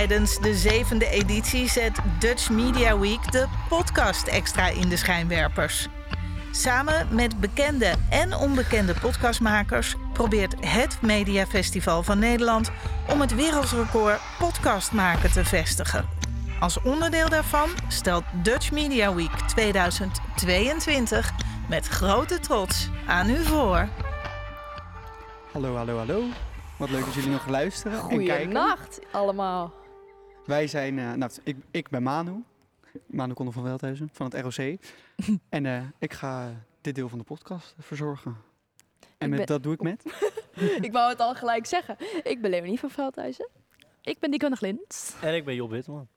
Tijdens de zevende editie zet Dutch Media Week de podcast extra in de schijnwerpers. Samen met bekende en onbekende podcastmakers probeert het Mediafestival van Nederland om het wereldrecord podcast maken te vestigen. Als onderdeel daarvan stelt Dutch Media Week 2022 met grote trots aan u voor. Hallo, hallo, hallo. Wat leuk dat jullie nog luisteren en kijken. Goeienacht allemaal. Wij zijn, eh, nou, ik, ik ben Manu. Manu Kondel van Veldhuizen van het ROC. en eh, ik ga dit deel van de podcast verzorgen. En met, ben- dat doe ik met? ik wou het al gelijk zeggen. Ik ben Leonie van Veldhuizen. Ik ben Dico Glint. En ik ben Job Witteman.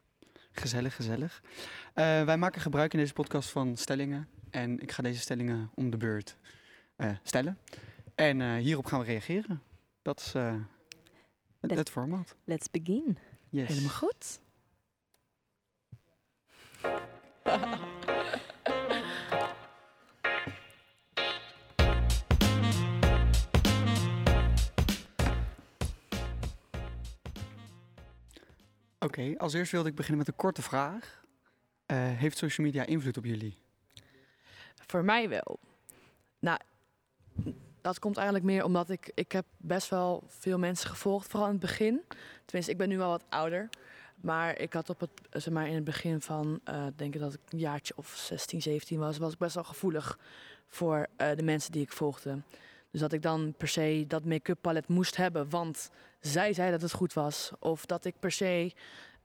Gezellig, gezellig. Eh, wij maken gebruik in deze podcast van stellingen. En ik ga deze stellingen om de beurt eh, stellen. En eh, hierop gaan we reageren. Dat is eh, het, Let- het format. Let's begin. Yes. Helemaal goed. Oké, als eerst wilde ik beginnen met een korte vraag. Eh, heeft social media invloed op jullie? Voor mij wel. Nou, dat komt eigenlijk meer omdat ik... Ik heb best wel veel mensen gevolgd, vooral in het begin. Tenminste, ik ben nu wel wat ouder. Maar ik had op het, zeg maar, in het begin van, eh denk ik dat ik een jaartje of 16, 17 was... was ik best wel gevoelig voor eh, de mensen die ik volgde. Dus dat ik dan per se dat make-up palet moest hebben, want zij zei dat het goed was. Of dat ik per se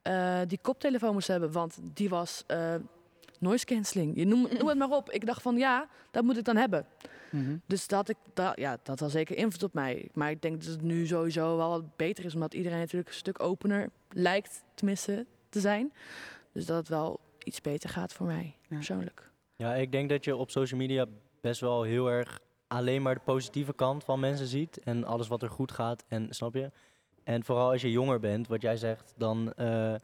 eh, die koptelefoon moest hebben, want die was noise cancelling. Je noem, noem het maar op. Ik dacht van ja, dat moet ik dan hebben. Mhm. Dus dat, ik, dat, ja, dat had zeker invloed op mij. Maar ik denk dat het nu sowieso wel wat beter is, omdat iedereen natuurlijk een stuk opener lijkt, tenminste, te zijn. Dus dat het wel iets beter gaat voor mij, Ja. persoonlijk. Ja, ik denk dat je op social media best wel heel erg alleen maar de positieve kant van mensen ziet. En alles wat er goed gaat. En snap je? En vooral als je jonger bent, wat jij zegt, dan eh,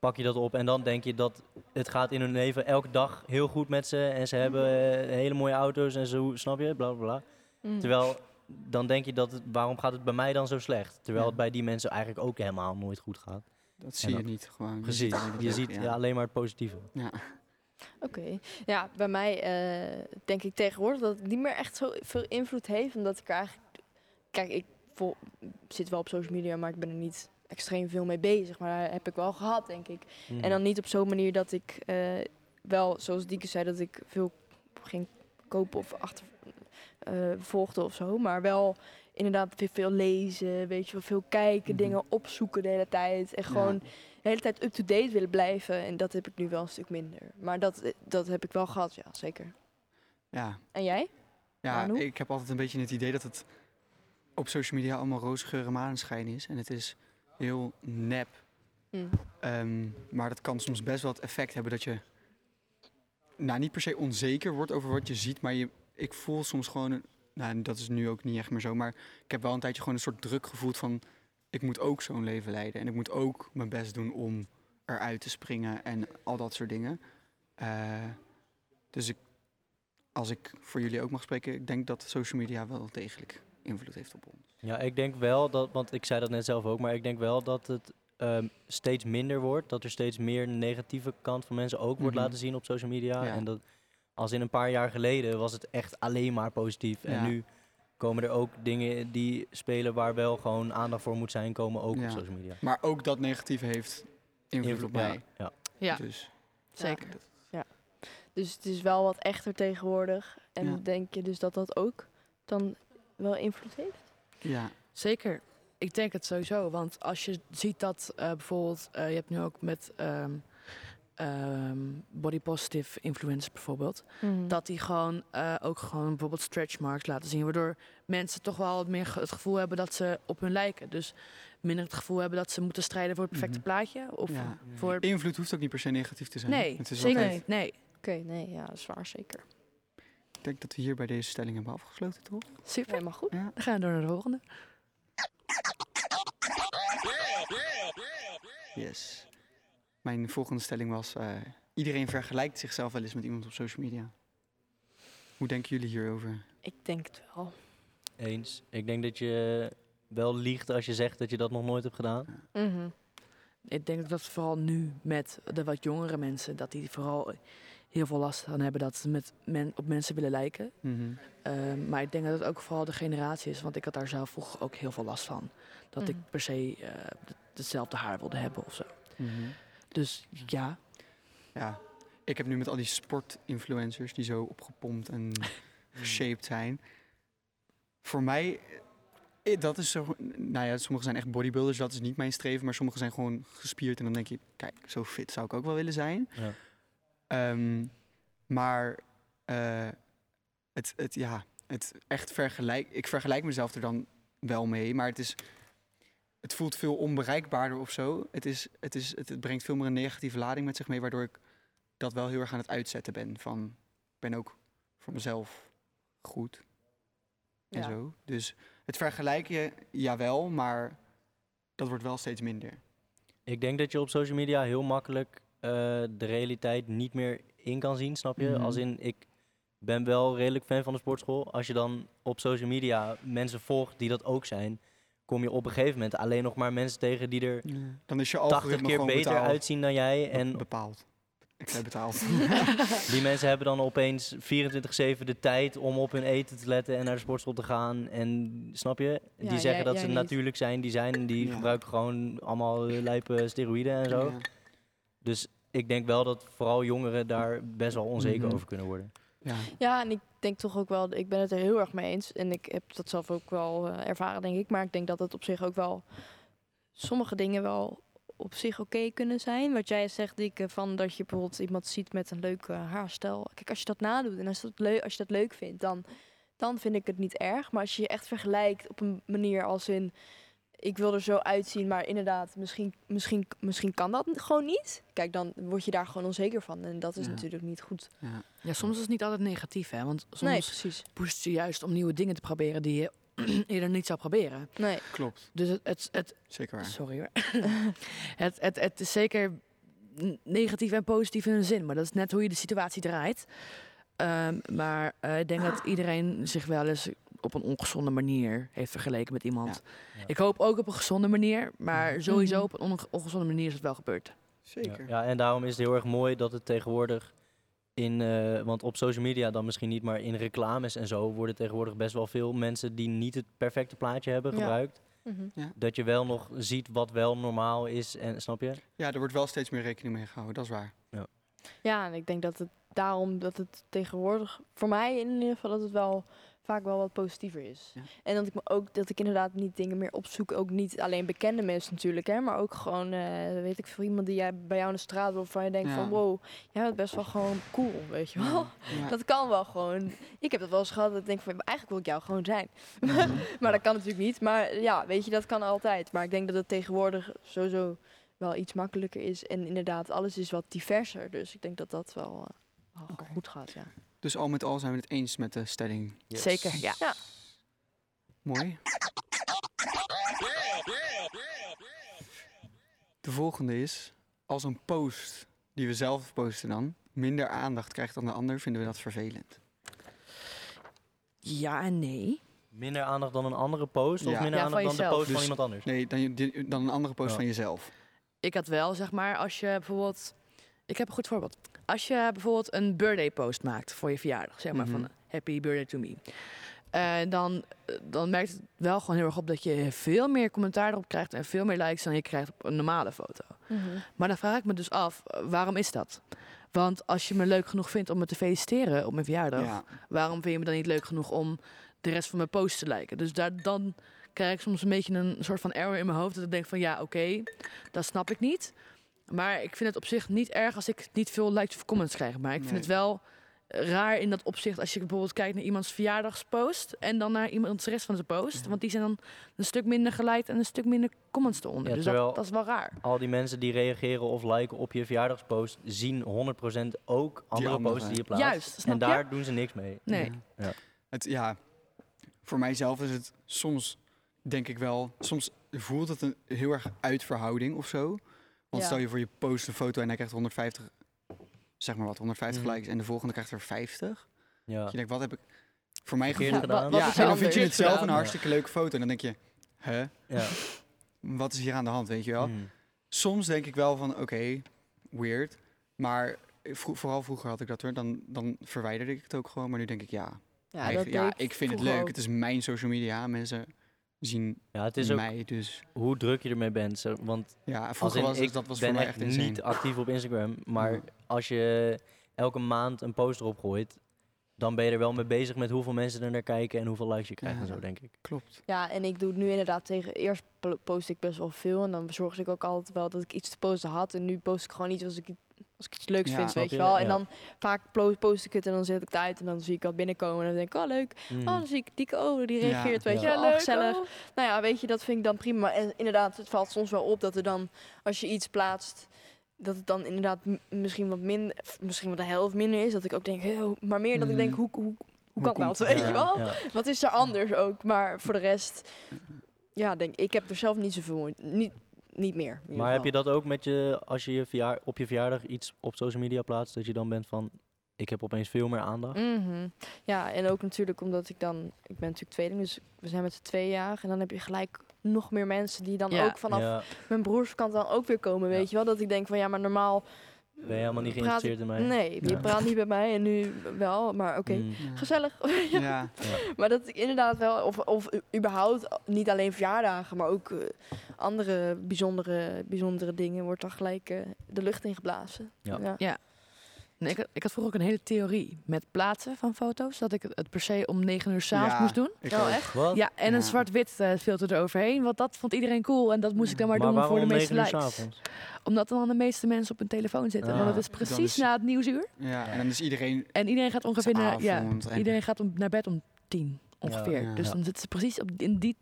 pak je dat op. En dan denk je dat het gaat in hun leven elke dag heel goed met ze. En ze hebben eh, hele mooie auto's en zo, snap je? Bla bla bla. Mm. Terwijl dan denk je dat het, waarom gaat het bij mij dan zo slecht? Terwijl Ja. het bij die mensen eigenlijk ook helemaal nooit goed gaat. Dat zie je niet gewoon. Precies. Je ziet ja, alleen maar het positieve. Ja. Oké. Ja, bij mij eh, denk ik tegenwoordig dat het niet meer echt zo veel invloed heeft. Omdat ik er eigenlijk... Kijk, ik vol- zit wel op social media, maar ik ben er niet extreem veel mee bezig. Maar daar heb ik wel gehad, denk ik. Mhm. En dan niet op zo'n manier dat ik eh, wel, zoals Dieke zei, dat ik veel ging kopen of achter eh, volgde of zo. Maar wel inderdaad veel, lezen, weet je wel, veel kijken, Mhm. dingen opzoeken de hele tijd. En gewoon de hele tijd up-to-date willen blijven. En dat heb ik nu wel een stuk minder. Maar dat, eh, dat heb ik wel gehad, ja, zeker. Ja, En jij? ja Manu? ik heb altijd een beetje het idee dat het op social media allemaal roze geur en maneschijn is. En het is heel nep. Hm. Ehm, maar dat kan soms best wel het effect hebben dat je... Nou, niet per se onzeker wordt over wat je ziet, maar je, ik voel soms gewoon... Nou, dat is nu ook niet echt meer zo, maar ik heb wel een tijdje gewoon een soort druk gevoeld van... Ik moet ook zo'n leven leiden en ik moet ook mijn best doen om eruit te springen en al dat soort dingen. Eh, dus ik, als ik voor jullie ook mag spreken, ik denk dat social media wel degelijk invloed heeft op ons. Ja, ik denk wel dat, want ik zei dat net zelf ook, maar ik denk wel dat het ehm, steeds minder wordt. Dat er steeds meer negatieve kant van mensen ook wordt Mhm. laten zien op social media. Ja. En dat als in een paar jaar geleden was het echt alleen maar positief. En Ja. nu komen er ook dingen die spelen waar wel gewoon aandacht voor moet zijn, komen ook Ja. op social media. Maar ook dat negatieve heeft invloed op ja, mij. Ja. Ja, Dus, zeker. Dus het is wel wat echter tegenwoordig. En Ja. denk je dus dat dat ook dan wel invloed heeft? Ja. Zeker. Ik denk het sowieso. Want als je ziet dat eh, bijvoorbeeld, eh, je hebt nu ook met ehm, ehm, body positive influencers bijvoorbeeld, dat die gewoon eh, ook gewoon bijvoorbeeld stretch marks laten zien, waardoor mensen toch wel wat meer het gevoel hebben dat ze op hun lijken. Dus minder het gevoel hebben dat ze moeten strijden voor het perfecte Mhm. plaatje. Of Ja. voor. Invloed hoeft ook niet per se negatief te zijn. Nee, het is zeker altijd- niet. Nee. Oké, nee, ja, dat is waar, zeker. Ik denk dat we hier bij deze stelling hebben afgesloten, toch? Super. Helemaal goed. Ja. Dan gaan we door naar de volgende. Yes. Mijn volgende stelling was: eh, iedereen vergelijkt zichzelf wel eens met iemand op social media. Hoe denken jullie hierover? Ik denk het wel. Eens. Ik denk dat je wel liegt als je zegt dat je dat nog nooit hebt gedaan. Mhm. Ik denk dat vooral nu met de wat jongere mensen, dat die vooral heel veel last van hebben dat ze met men, op mensen willen lijken. Mhm. Ehm, maar ik denk dat het ook vooral de generatie is, want ik had daar zelf vroeger ook heel veel last van. Dat ik Mhm. per se eh, d- hetzelfde haar wilde hebben of zo. Mhm. Dus ja, Ja, ik heb nu met al die sportinfluencers die zo opgepompt en geshaped zijn. Voor mij, eh, dat is zo. Nou ja, sommigen zijn echt bodybuilders, dat is niet mijn streven. Maar sommigen zijn gewoon gespierd. En dan denk je, kijk, zo fit zou ik ook wel willen zijn. Ja. Ehm, maar eh, het, het, ja, het echt vergelijk. Ik vergelijk mezelf er dan wel mee, maar het is. Het voelt veel onbereikbaarder of zo. Het, is, het, is, het, het brengt veel meer een negatieve lading met zich mee, waardoor ik dat wel heel erg aan het uitzetten ben. Van, ik ben ook voor mezelf goed en Ja. zo. Dus het vergelijken, jawel, maar dat wordt wel steeds minder. Ik denk dat je op social media heel makkelijk de realiteit niet meer in kan zien, snap je? Mhm. Als in, ik ben wel redelijk fan van de sportschool. Als je dan op social media mensen volgt die dat ook zijn, kom je op een gegeven moment alleen nog maar mensen tegen die er Dan is je 80 algoritme keer beter betaald. uitzien dan jij. En bepaald. Ik zei betaald. die mensen hebben dan opeens 24-7 de tijd om op hun eten te letten en naar de sportschool te gaan. En snap je? Ja, die zeggen jij- dat jij ze niet. natuurlijk zijn, die zijn, die Ja. gebruiken gewoon allemaal eh, lijpe steroïden en zo. Dus ik denk wel dat vooral jongeren daar best wel onzeker Mhm. over kunnen worden. Ja. Ja, en ik denk toch ook wel, ik ben het er heel erg mee eens. En ik heb dat zelf ook wel eh, ervaren, denk ik. Maar ik denk dat het op zich ook wel sommige dingen wel op zich oké kunnen zijn. Wat jij zegt, Dikke, van dat je bijvoorbeeld iemand ziet met een leuke haarstijl. Kijk, als je dat nadoet en als, dat leuk, als je dat leuk vindt, dan, dan vind ik het niet erg. Maar als je je echt vergelijkt op een manier als in... Ik wil er zo uitzien, maar inderdaad, misschien, misschien, misschien kan dat gewoon niet. Kijk, dan word je daar gewoon onzeker van. En dat is Ja. natuurlijk niet goed. Ja. ja, soms is het niet altijd negatief, hè? Want soms Nee, pusht je juist om nieuwe dingen te proberen die je eerder niet zou proberen. Nee. Klopt. Dus het, het, het Zeker waar. sorry hoor. het, het, het is zeker negatief en positief in een zin, maar dat is net hoe je de situatie draait. Ehm, maar eh, ik denk dat iedereen zich wel eens op een ongezonde manier heeft vergeleken met iemand. Ja. Ik hoop ook op een gezonde manier, maar sowieso Mhm. op een onge- ongezonde manier is het wel gebeurd. Zeker. Ja, ja, en daarom is het heel erg mooi dat het tegenwoordig in, eh, want op social media dan misschien niet, maar in reclames en zo worden tegenwoordig best wel veel mensen die niet het perfecte plaatje hebben Ja. gebruikt. Mhm. Dat je wel nog ziet wat wel normaal is en snap je? Ja, er wordt wel steeds meer rekening mee gehouden, dat is waar. Ja, en ik denk dat het daarom dat het tegenwoordig, voor mij in ieder geval, dat het wel vaak wel wat positiever is. Ja. En dat ik me ook, dat ik inderdaad niet dingen meer opzoek, ook niet alleen bekende mensen natuurlijk, hè, maar ook gewoon, eh, weet ik veel, iemand die jij bij jou in de straat waarvan je denkt Ja. van, wow, jij bent best wel gewoon cool, weet je wel. Ja. Dat kan wel gewoon. Ik heb dat wel eens gehad dat ik denk van, eigenlijk wil ik jou gewoon zijn. Maar dat kan natuurlijk niet. Maar ja, weet je, dat kan altijd. Maar ik denk dat het tegenwoordig sowieso wel iets makkelijker is. En inderdaad, alles is wat diverser. Dus ik denk dat dat wel, eh, Oké. goed ja. Dus al met al zijn we het eens met de stelling. Zeker, ja. Ja. Mooi. De volgende is, als een post die we zelf posten dan, minder aandacht krijgt dan de ander, vinden we dat vervelend. Ja en nee. Minder aandacht dan een andere post of Ja. minder Ja, aandacht dan de post van Dus- iemand anders? Nee, dan, dan een andere post Ja. van jezelf. Ik had wel, zeg maar, als je bijvoorbeeld... Ik heb een goed voorbeeld. Als je bijvoorbeeld een birthday post maakt voor je verjaardag. Zeg maar Mhm. van happy birthday to me. Eh, dan, dan merkt het wel gewoon heel erg op dat je veel meer commentaar erop krijgt... en veel meer likes dan je krijgt op een normale foto. Maar dan vraag ik me dus af, eh, waarom is dat? Want als je me leuk genoeg vindt om me te feliciteren op mijn verjaardag... Ja. waarom vind je me dan niet leuk genoeg om de rest van mijn post te liken? Dus daar, dan krijg ik soms een beetje een soort van error in mijn hoofd. Dat ik denk van ja, oké, dat snap ik niet. Maar ik vind het op zich niet erg als ik niet veel likes of comments krijg. Maar ik vind Nee. het wel raar in dat opzicht als je bijvoorbeeld kijkt naar iemands verjaardagspost en dan naar iemands rest van zijn post. Ja. Want die zijn dan een stuk minder geliked en een stuk minder comments eronder. Ja, dus terwijl- dat, dat is wel raar. Al die mensen die reageren of liken op je verjaardagspost zien 100% ook andere andere. posts die je plaatst. Juist, snap en je? daar doen ze niks mee. Nee. Ja. Het, ja, voor mijzelf is het soms, denk ik wel, soms voelt het een, heel erg uit verhouding of zo. Want Ja. stel je voor je post een foto en hij krijgt 150, zeg maar wat, 150 Mhm. likes en de volgende krijgt er 50. Ja. Je denkt, wat heb ik voor mij gedaan. Wat ja, en dan vind je het zelf een gedaan? hartstikke leuke foto en dan denk je, hè, Ja. wat is hier aan de hand, weet je wel? Mm. soms denk ik wel van, oké, weird. Maar vro- vooral vroeger had ik dat hoor. Dan, dan verwijderde ik het ook gewoon. Maar nu denk ik, ja, Ja, ik vind het leuk. ook. Het is mijn social media. Mensen zien Ja, het is ook mij, dus hoe druk je ermee bent. Zo, want ja. als Vroeger in, was ik dat was ben voor mij echt insane. niet actief op Instagram. Maar Ja. als je elke maand een post erop gooit, dan ben je er wel mee bezig met hoeveel mensen er naar kijken en hoeveel likes je krijgt Ja. en zo, denk ik. Klopt. Ja, en ik doe het nu inderdaad tegen. Eerst po- post ik best wel veel. En dan zorgde ik ook altijd wel dat ik iets te posten had. En nu post ik gewoon iets als ik, als ik iets leuks Ja, vind, weet je wel. En Ja. dan vaak post ik het en dan zet ik het uit. En dan zie ik wat binnenkomen. En dan denk ik, oh leuk. Mm. Oh, dan zie ik Dieke, oh, die Ja. reageert, weet Ja. je wel. Oh, gezellig. Nou ja, weet je, dat vind ik dan prima. Maar en inderdaad, het valt soms wel op dat er dan, als je iets plaatst, dat het dan inderdaad misschien wat minder, misschien wat de helft minder is. Dat ik ook denk, "Hé, maar meer dat ik Mhm. denk, hoe, hoe, hoe, kan dat, weet je wel? Ja. Wat is er anders ook? Maar voor de rest, ja, denk ik heb er zelf niet zoveel moeite, niet, niet meer. Maar heb je dat ook met je, als je, je verjaar, op je verjaardag iets op social media plaatst, dat je dan bent van, ik heb opeens veel meer aandacht? Mhm. Ja, en ook natuurlijk omdat ik dan, ik ben natuurlijk tweeling, dus we zijn met z'n twee jaar. En dan heb je gelijk nog meer mensen die dan Ja. ook vanaf Ja, mijn broerskant dan ook weer komen, Ja. weet je wel. Dat ik denk van ja, maar normaal ben je helemaal niet praat geïnteresseerd in mij? Nee, je Ja. praat niet bij mij en nu wel, maar oké. Mm. Ja. Gezellig. Ja. maar dat ik inderdaad wel, of, of überhaupt niet alleen verjaardagen, maar ook eh, andere bijzondere, bijzondere dingen, wordt dan gelijk eh, de lucht ingeblazen. Ja. Nee, ik, had, ik had vroeger ook een hele theorie met plaatsen van foto's. Dat ik het, per se om negen uur s'avonds Ja. moest doen. Ik Oh, echt? Wat? Ja, en een zwart-wit eh, filter eroverheen. Want dat vond iedereen cool. En dat moest ik dan maar, doen voor de meeste 9 uur likes. Omdat dan de meeste mensen op hun telefoon zitten. Ah. Want het is precies is- na het nieuwsuur. Ja, en dan is iedereen En iedereen gaat ongeveer naar, ja, iedereen gaat om, naar bed om tien ongeveer. Ja. Dus Ja. dan zitten ze precies op, in die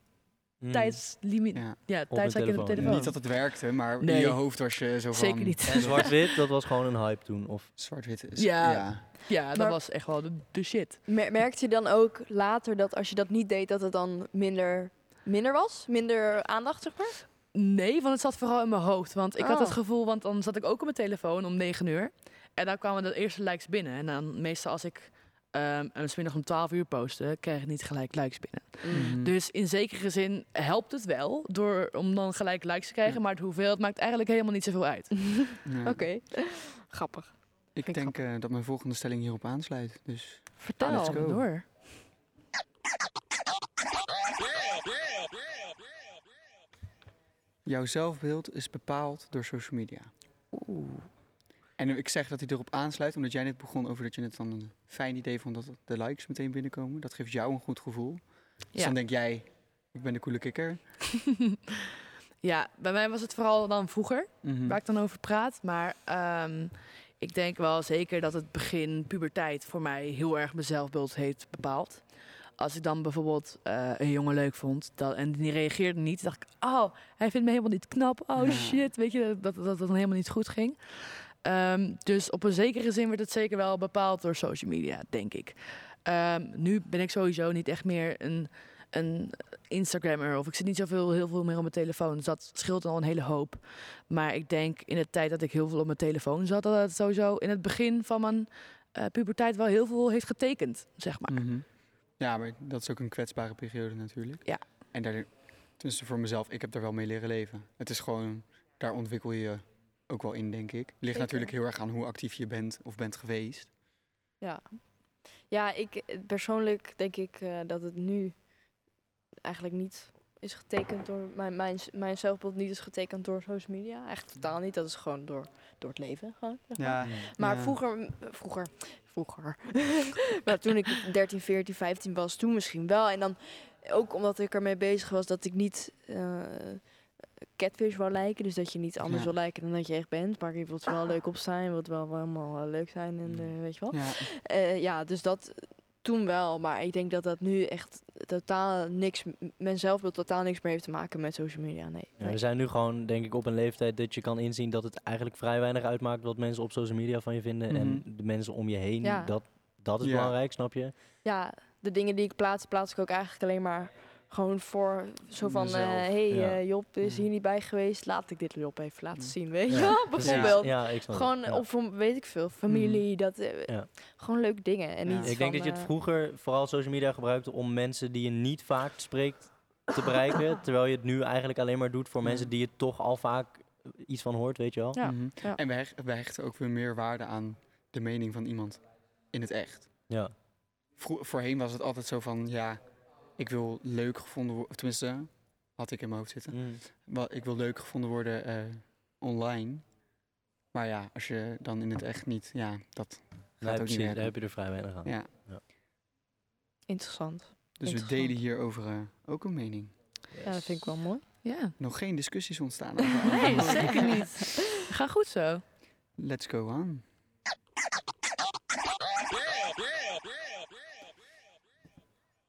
Mm. tijdslimiet. Ja. Ja, de telefoon. Niet dat het werkte, maar Nee. in je hoofd was je zo van... Zeker niet. En zwart-wit, dat was gewoon een hype toen. Of, Zwart-wit is... Ja. ja. Ja, dat Maar- was echt wel de, de shit. Mer- Merkte je dan ook later dat als je dat niet deed, dat het dan minder, minder was? Minder aandacht, zeg maar? Nee, want het zat vooral in mijn hoofd. Want ik had Oh. het gevoel, want dan zat ik ook op mijn telefoon om 9 uur. En dan kwamen de eerste likes binnen. En dan meestal als ik ehm en middag om 12 uur postte, kreeg ik niet gelijk likes binnen. Mhm. Dus in zekere zin helpt het wel door om dan gelijk likes te krijgen. Ja. Maar het hoeveelheid maakt eigenlijk helemaal niet zoveel uit. Ja. Oké, grappig. Ik ik denk eh, dat mijn volgende stelling hierop aansluit. Dus Vertel Let's go. door. jouw zelfbeeld is bepaald door social media. En ik zeg dat hij erop aansluit, omdat jij net begon over dat je het dan een fijn idee vond dat de likes meteen binnenkomen. Dat geeft jou een goed gevoel. Dus Ja. dan denk jij, ik ben de coole kikker. Ja, bij mij was het vooral dan vroeger. Mhm. waar ik dan over praat. Maar ehm, ik denk wel zeker dat het begin puberteit voor mij heel erg mijn zelfbeeld heeft bepaald. Als ik dan bijvoorbeeld eh, een jongen leuk vond dat, en die reageerde niet, dacht ik, oh, hij vindt me helemaal niet knap. Oh shit, weet je, dat, dat dat dan helemaal niet goed ging. Ehm, dus op een zekere zin werd het zeker wel bepaald door social media, denk ik. Ehm, nu ben ik sowieso niet echt meer een, een Instagrammer of ik zit niet zoveel heel veel meer op mijn telefoon. Dus dat scheelt al een hele hoop. Maar ik denk in de tijd dat ik heel veel op mijn telefoon zat, dat het sowieso in het begin van mijn eh, puberteit wel heel veel heeft getekend, zeg maar. Mhm. Ja, maar dat is ook een kwetsbare periode natuurlijk. Ja. En daar, tenminste voor mezelf, ik heb daar wel mee leren leven. Het is gewoon, daar ontwikkel je ook wel in, denk ik. Ligt Zeker. natuurlijk heel erg aan hoe actief je bent of bent geweest. Ja, ja ik persoonlijk denk ik eh, dat het nu eigenlijk niet is getekend door mijn, mijn, mijn zelfbeeld niet is getekend door social media. Echt totaal niet. Dat is gewoon door, door het leven. Gewoon, zeg maar. Ja, Maar Ja. vroeger, vroeger, vroeger. maar toen ik 13, 14, 15 was, toen misschien wel. En dan ook omdat ik ermee bezig was dat ik niet eh, catfish wou lijken. Dus dat je niet anders Ja. wil lijken dan dat je echt bent. Maar je wilt wel leuk op zijn, je wilt wel helemaal eh, leuk zijn en eh, weet je wel. ja. Eh, ja, dus dat toen wel. Maar ik denk dat dat nu echt totaal niks, m- mijn zelfbeeld totaal niks meer heeft te maken met social media. Nee. Ja, we zijn nu gewoon, denk ik, op een leeftijd dat je kan inzien dat het eigenlijk vrij weinig uitmaakt wat mensen op social media van je vinden. En Mhm. de mensen om je heen, Ja. dat, dat is Ja. belangrijk, snap je? ja, de dingen die ik plaats, plaats ik ook eigenlijk alleen maar gewoon voor zo van, Mezelf, eh hey ja. eh, Job is Ja. hier niet bij geweest, laat ik dit Job even laten Ja. zien, weet je Ja, bijvoorbeeld. Ja, ik. Gewoon, Ja. of om, weet ik veel, familie, dat, eh, Ja. gewoon leuke dingen. En Ja. niet Ik denk dat je het vroeger vooral social media gebruikte om mensen die je niet vaak spreekt te bereiken. terwijl je het nu eigenlijk alleen maar doet voor mensen die je toch al vaak iets van hoort, weet je wel. Ja, ja. En wij, hecht- wij hechten ook weer meer waarde aan de mening van iemand in het echt. Ja. Vro- voorheen was het altijd zo van, ja, ik wil leuk gevonden worden. Tenminste, had ik in mijn hoofd zitten. Mm. Wa- Ik wil leuk gevonden worden eh, online. Maar ja, als je dan in het echt niet, ja, dat gaat Nee, ook precies, niet daar heb je er vrij weinig aan. Ja. Interessant. Dus we delen hierover eh, ook een mening. Ja, dat vind ik wel mooi. Ja. Nog geen discussies ontstaan. Nee, zeker niet. Ga goed zo. Let's go on.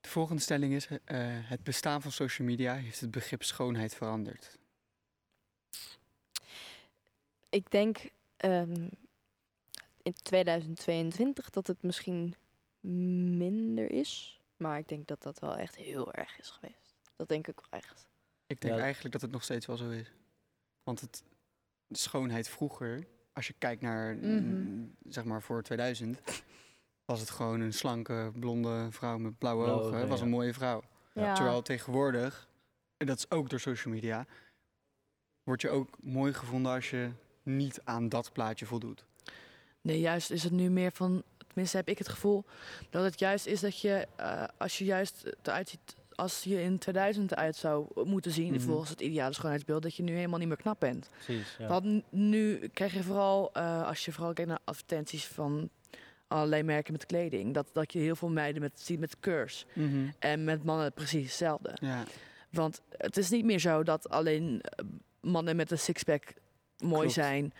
De volgende stelling is: eh, het bestaan van social media heeft het begrip schoonheid veranderd. Ik denk ehm, in 2022 dat het misschien minder is. Maar ik denk dat dat wel echt heel erg is geweest. Dat denk ik wel echt. Ik denk Ja. eigenlijk dat het nog steeds wel zo is. Want het, de schoonheid vroeger, als je kijkt naar, Mhm. zeg maar voor 2000, was het gewoon een slanke, blonde vrouw met blauwe, Blauwe ogen. was een mooie vrouw. Ja. Terwijl tegenwoordig, en dat is ook door social media, word je ook mooi gevonden als je niet aan dat plaatje voldoet. Nee, juist is het nu meer van, tenminste heb ik het gevoel, dat het juist is dat je, eh, als je juist eruit ziet als je in 2000 eruit zou moeten zien, Mhm. volgens het ideale schoonheidsbeeld, dat je nu helemaal niet meer knap bent. Precies, ja. Want nu krijg je vooral, eh, als je vooral kijkt naar advertenties van allerlei merken met kleding, dat, dat je heel veel meiden met, ziet met curves. En met mannen precies hetzelfde. Ja, Want het is niet meer zo dat alleen eh, mannen met een sixpack mooi Klopt. zijn.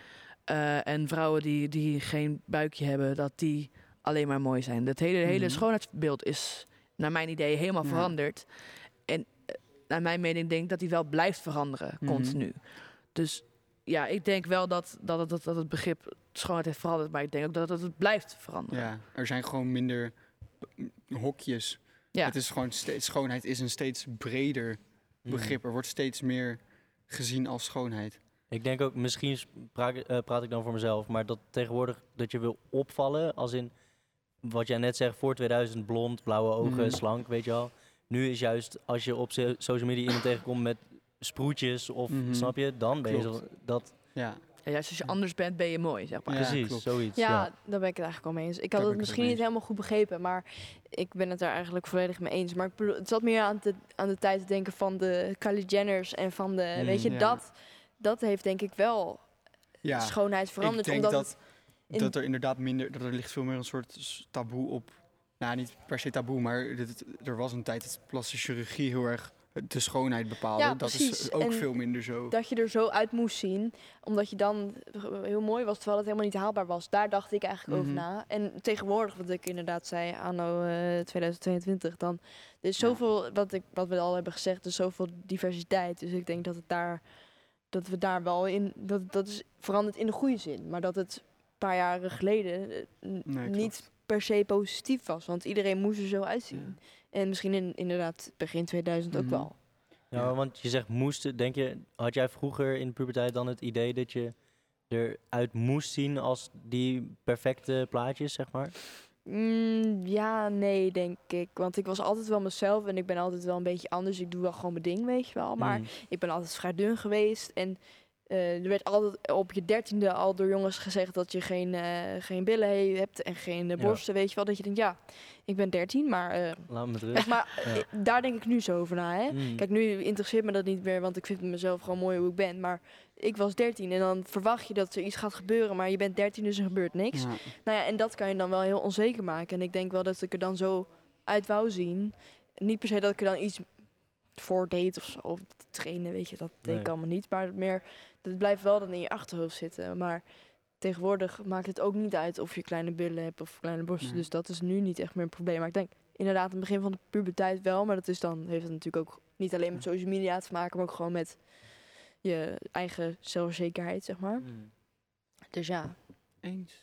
eh, en vrouwen die, die geen buikje hebben, dat die alleen maar mooi zijn. Het hele, hele Mhm. schoonheidsbeeld is, naar mijn idee, helemaal Ja. veranderd. En eh, naar mijn mening denk ik dat die wel blijft veranderen, Mhm. continu. Dus ja, ik denk wel dat, dat, het, dat, dat het begrip schoonheid heeft veranderd. Maar ik denk ook dat het, het blijft veranderen. ja, er zijn gewoon minder hokjes. Ja. Het is gewoon steeds, schoonheid is een steeds breder Mm. begrip. Er wordt steeds meer gezien als schoonheid. Ik denk ook, misschien praat, eh, praat ik dan voor mezelf, maar dat tegenwoordig dat je wil opvallen, als in wat jij net zegt, voor 2000 blond, blauwe ogen, Mhm. slank, weet je wel. Nu is juist als je op so- social media iemand tegenkomt met sproetjes of, Mhm. snap je, dan ben je dat, Ja, En juist als je anders bent, ben je mooi, zeg maar. Ja, precies, klopt. zoiets. Ja, Ja. daar ben ik het eigenlijk al mee eens. Ik had het misschien niet helemaal goed begrepen, maar ik ben het daar eigenlijk volledig mee eens. Maar ik bedoel, het zat meer aan de, aan de tijd te denken van de Kylie Jenners en van de, Mm, weet je, ja. dat, dat heeft denk ik wel ja. schoonheid veranderd. ik denk omdat dat, in- dat er inderdaad minder, dat er ligt veel meer een soort taboe op. Nou, niet per se taboe, maar dit- er was een tijd dat plastische chirurgie heel erg de schoonheid bepaalde. Ja, dat precies. is ook En veel minder zo. dat je er zo uit moest zien, omdat je dan heel mooi was, terwijl het helemaal niet haalbaar was. Daar dacht ik eigenlijk over Mhm. na. En tegenwoordig, wat ik inderdaad zei, anno eh 2022, dan er is Ja. zoveel, wat, ik, wat we al hebben gezegd, er is zoveel diversiteit. Dus ik denk dat het daar, dat we daar wel in, dat, dat is veranderd in de goede zin. Maar dat het een paar jaren geleden eh, Nee, niet per se positief was, want iedereen moest er zo uitzien. En misschien in, inderdaad begin 2000 ook Mhm. wel. Ja, want je zegt moesten, denk je, had jij vroeger in de puberteit dan het idee dat je eruit moest zien als die perfecte plaatjes, zeg maar? Mm, ja, nee, denk ik. Want ik was altijd wel mezelf en ik ben altijd wel een beetje anders. Ik doe wel gewoon mijn ding, weet je wel. Maar Mm. ik ben altijd vrij dun geweest. En eh, er werd altijd op je dertiende al door jongens gezegd dat je geen, eh, geen billen he- hebt en geen eh, Ja. borsten, weet je wel. Dat je denkt, ja, ik ben dertien, maar... eh, Laat me echt, maar Ja. daar denk ik nu zo over na, hè. Mm. Kijk, nu interesseert me dat niet meer, want ik vind mezelf gewoon mooi hoe ik ben. Maar ik was 13 en dan verwacht je dat er iets gaat gebeuren, maar je bent 13, dus er gebeurt niks. Ja. Nou ja, en dat kan je dan wel heel onzeker maken. En ik denk wel dat ik er dan zo uit wou zien. Niet per se dat ik er dan iets voor deed of zo, of trainen, weet je, dat deed ik allemaal niet. Maar meer, dat blijft wel dan in je achterhoofd zitten. Maar tegenwoordig maakt het ook niet uit of je kleine billen hebt of kleine borsten. Nee. Dus dat is nu niet echt meer een probleem. Maar ik denk inderdaad aan het begin van de puberteit wel. Maar dat is dan, heeft het natuurlijk ook niet alleen met social media te maken, maar ook gewoon met je eigen zelfzekerheid, zeg maar. Mm. Dus ja, Eens.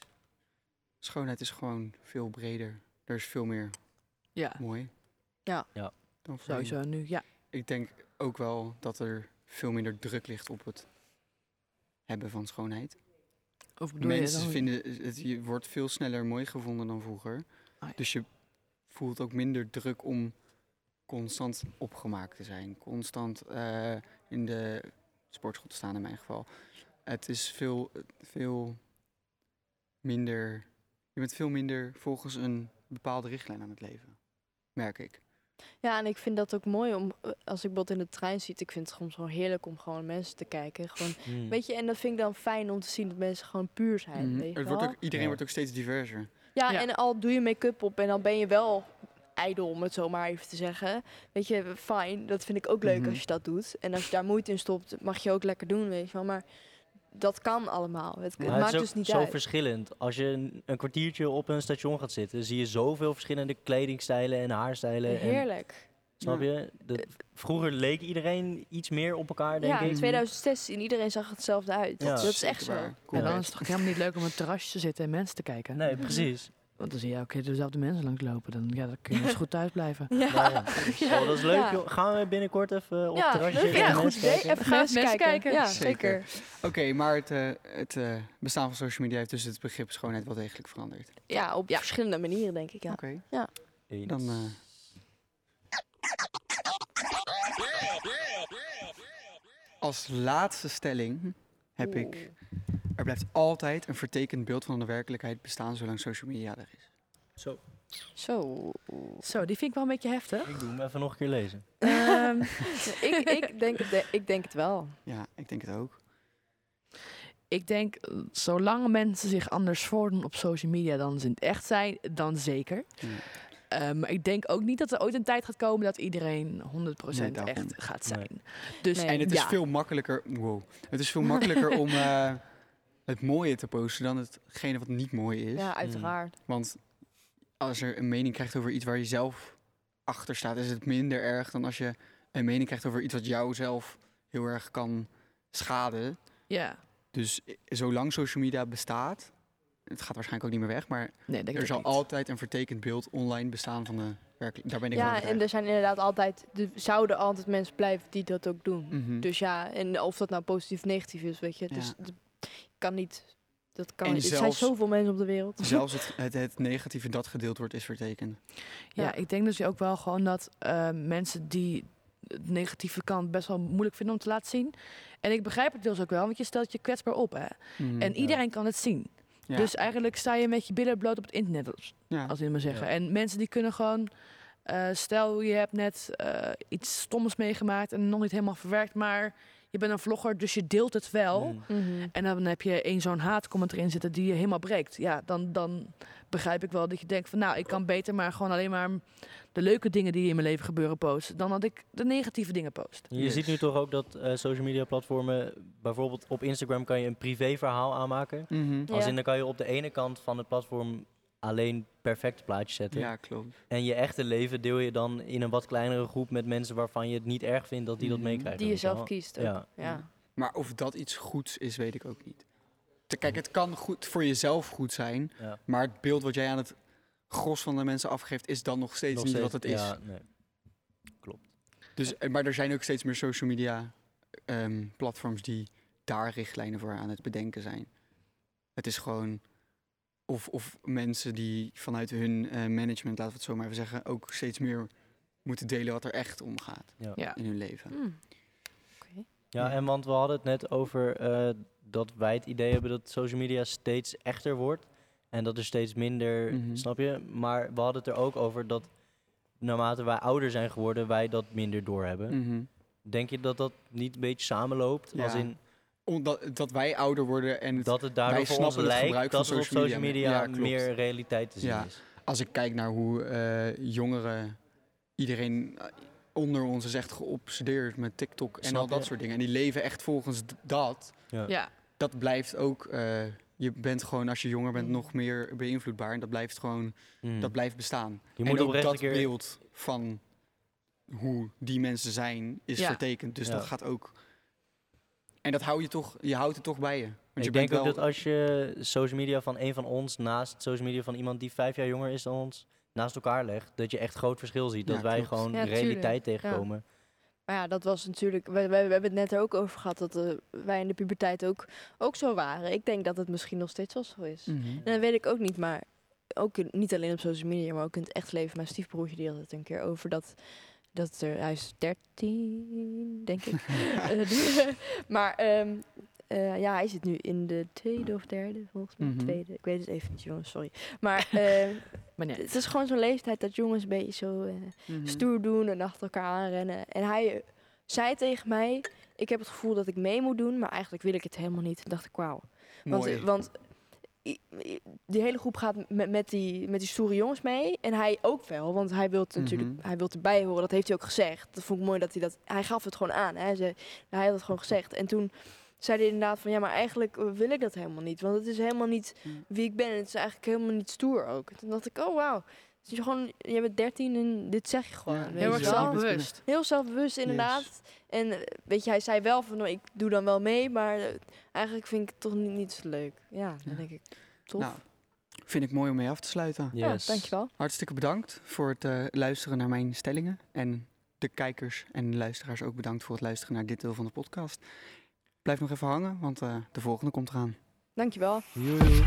Schoonheid is gewoon veel breder. Er is veel meer Ja, mooi. Ja. Ja. Dan sowieso nu. Ja. Ik denk ook wel dat er veel minder druk ligt op het hebben van schoonheid. Of je Mensen vinden, het, je wordt veel sneller mooi gevonden dan vroeger. Ah, ja. Dus je voelt ook minder druk om constant opgemaakt te zijn. Constant eh, in de sportschool te staan in mijn geval. het is veel, veel minder. Je bent veel minder volgens een bepaalde richtlijn aan het leven. Merk ik. Ja, en ik vind dat ook mooi om, eh, als ik bijvoorbeeld in de trein zit, ik vind het soms gewoon heerlijk om gewoon mensen te kijken. Gewoon, Hmm. weet je, en dat vind ik dan fijn om te zien dat mensen gewoon puur zijn. Weet je Het wordt ook, iedereen Ja. wordt ook steeds diverser. Ja, Ja. en al doe je make-up op en dan ben je wel ijdel, om het zo maar even te zeggen. Weet je, fijn, dat vind ik ook leuk Mhm. als je dat doet. En als je daar moeite in stopt, mag je ook lekker doen, weet je wel. Maar dat kan allemaal. Het, het maakt is ook dus niet zo uit. verschillend. Als je een, een kwartiertje op een station gaat zitten, zie je zoveel verschillende kledingstijlen en haarstijlen. En, Heerlijk. snap je? Dat, vroeger leek iedereen iets meer op elkaar, denk Ja, in ik. 2016, iedereen zag hetzelfde uit. Ja. Dat is echt zo. En dan is het toch helemaal niet leuk om op een terrasje te zitten en mensen te kijken. Nee, precies. Want dan zie je elke keer dezelfde mensen langslopen. Dan, ja, dan kun je zo goed thuis blijven. Ja. Nou ja. Ja. Oh, dat is leuk. Ja. joh. Gaan we binnenkort even op Ja, het terrasje en goed idee. kijken? Even Gaan we mensen kijken. kijken? Ja, Zeker. zeker. Oké, maar het, eh, het eh, bestaan van social media heeft dus het begrip schoonheid wel degelijk veranderd. Ja, op Ja. verschillende manieren, denk ik. Ja. Oké, Eens. dan. eh, als laatste stelling heb ik. Blijft altijd een vertekend beeld van de werkelijkheid bestaan zolang social media er is. Zo, Zo. Zo, die vind ik wel een beetje heftig. ik doe hem even nog een keer lezen. Ehm, ik, ik, denk het, ik denk het wel. Ja, ik denk het ook. ik denk, zolang mensen zich anders voordoen op social media dan ze in het echt zijn, dan zeker. Ja. Ehm, maar ik denk ook niet dat er ooit een tijd gaat komen dat iedereen 100% Nee, daarom. echt gaat Nee. zijn. Dus Nee. En het is ja, veel makkelijker. Wow. Het is veel makkelijker om eh, het mooie te posten dan hetgene wat niet mooi is. Ja, uiteraard. Want als er een mening krijgt over iets waar je zelf achter staat, is het minder erg dan als je een mening krijgt over iets wat jou zelf heel erg kan schaden. ja. Dus zolang social media bestaat, het gaat waarschijnlijk ook niet meer weg, maar Nee, er zal niet. altijd een vertekend beeld online bestaan van de werkelijkheid. Daar ben ik Ja, en er zijn inderdaad altijd, er zouden altijd mensen blijven die dat ook doen. Mhm. Dus ja, en of dat nou positief of negatief is, weet je. Ja. Dus het kan niet. Dat kan En niet. Er zijn zoveel mensen op de wereld. Zelfs het, het, het negatieve dat gedeeld wordt, is vertekend. Ja, Ja. ik denk dus ook wel gewoon dat eh, mensen die het negatieve kant best wel moeilijk vinden om te laten zien. En ik begrijp het deels ook wel, want je stelt je kwetsbaar op. Hè? Mhm. En iedereen kan het zien. Ja. Dus eigenlijk sta je met je billen bloot op het internet, als- ik maar zeggen. Ja. En mensen die kunnen gewoon... eh, stel, je hebt net eh, iets stoms meegemaakt en nog niet helemaal verwerkt, maar je bent een vlogger, dus je deelt het wel. Mm. Mhm. En dan heb je één zo'n haatcomment erin zitten die je helemaal breekt. Ja, dan, dan begrijp ik wel dat je denkt van... nou, ik kan beter maar gewoon alleen maar de leuke dingen die in mijn leven gebeuren posten... dan dat ik de negatieve dingen post. Je Yes. ziet nu toch ook dat eh, social media platformen, bijvoorbeeld op Instagram kan je een privéverhaal aanmaken. Mhm. Als in dan kan je op de ene kant van het platform alleen perfecte plaatjes zetten. ja, klopt. En je echte leven deel je dan in een wat kleinere groep met mensen waarvan je het niet erg vindt dat die dat Mhm. meekrijgen. Die je zelf wel. kiest. Ook. Ja. Ja. Maar of dat iets goeds is, weet ik ook niet. Te- Kijk, het kan goed voor jezelf goed zijn, Ja. maar het beeld wat jij aan het gros van de mensen afgeeft, is dan nog steeds Nog niet steeds- wat het is. Ja, nee. Dus, eh, maar er zijn ook steeds meer social media ehm, platforms die daar richtlijnen voor aan het bedenken zijn. Het is gewoon. Of, of mensen die vanuit hun eh, management, laten we het zo maar even zeggen, ook steeds meer moeten delen wat er echt omgaat Ja. In hun leven. Mm. Oké. Ja, Ja. en want we hadden het net over eh, dat wij het idee hebben dat social media steeds echter wordt. En dat er steeds minder, Mhm. snap je? Maar we hadden het er ook over dat naarmate wij ouder zijn geworden, wij dat minder doorhebben. Mhm. Denk je dat dat niet een beetje samenloopt? Ja. Als in Omdat dat wij ouder worden en het- dat het daardoor wij voor ons snappen het lijkt gebruik dat van het op social media media meer. Ja, realiteit te zien Ja. is. als ik kijk naar hoe eh, jongeren, iedereen eh, onder ons is echt geobsedeerd met TikTok en Snap al dat je? soort dingen. En die leven echt volgens dat. Ja, Dat blijft ook, eh, je bent gewoon als je jonger bent Mm. nog meer beïnvloedbaar. En dat blijft gewoon, Mm. dat blijft bestaan. je en moet ook oprecht dat keer... beeld van hoe die mensen zijn, is Ja. vertekend. Dus Ja. dat gaat ook... En dat hou je toch, je houdt het toch bij je. Want je ik bent denk ook wel, dat als je social media van een van ons naast social media van iemand die vijf jaar jonger is dan ons, naast elkaar legt, dat je echt groot verschil ziet. Ja, dat wij klopt. gewoon Ja, realiteit tegenkomen. Maar ja, dat was natuurlijk. We, we, we hebben het net er ook over gehad dat eh, wij in de puberteit ook, ook zo waren. Ik denk dat het misschien nog steeds wel zo is. Mhm. En dat weet ik ook niet, maar ook in- niet alleen op social media, maar ook in het echt leven. Mijn stiefbroertje die had het een keer over dat. Dat er, hij is 13, denk ik. Eh, die- maar ehm, eh, ja, hij zit nu in de tweede of derde, volgens mij. Mhm. Tweede. Ik weet het even niet, jongens, sorry. Maar eh, Maar nee. het is gewoon zo'n leeftijd dat jongens een beetje zo eh, Mhm. stoer doen en achter elkaar aanrennen. En hij zei tegen mij, ik heb het gevoel dat ik mee moet doen, maar eigenlijk wil ik het helemaal niet. Toen dacht ik, wauw. Want, want die hele groep gaat met, met, die, met die stoere jongens mee. En hij ook wel, want hij wil natuurlijk Mhm. hij wil erbij horen. Dat heeft hij ook gezegd. Dat vond ik mooi dat hij dat... Hij gaf het gewoon aan. Hè. Hij, had het gewoon gezegd. En toen zei hij inderdaad van... Ja, maar eigenlijk wil ik dat helemaal niet. Want het is helemaal niet Mm. wie ik ben. En het is eigenlijk helemaal niet stoer ook. Toen dacht ik, oh wauw. Dus je, gewoon, je bent 13 en dit zeg je gewoon. Ja, Heel erg wel. zelfbewust. Heel zelfbewust inderdaad. En eh, weet je, hij zei wel van, nou, ik doe dan wel mee, maar eh, eigenlijk vind ik het toch niet, niet zo leuk. Ja, dan Ja. denk ik, tof. Nou, vind ik mooi om mee af te sluiten. ja, Yes. dankjewel. Hartstikke bedankt voor het eh, luisteren naar mijn stellingen. En de kijkers en luisteraars ook bedankt voor het luisteren naar dit deel van de podcast. Blijf nog even hangen, want eh, de volgende komt eraan. Dankjewel. Joejoe.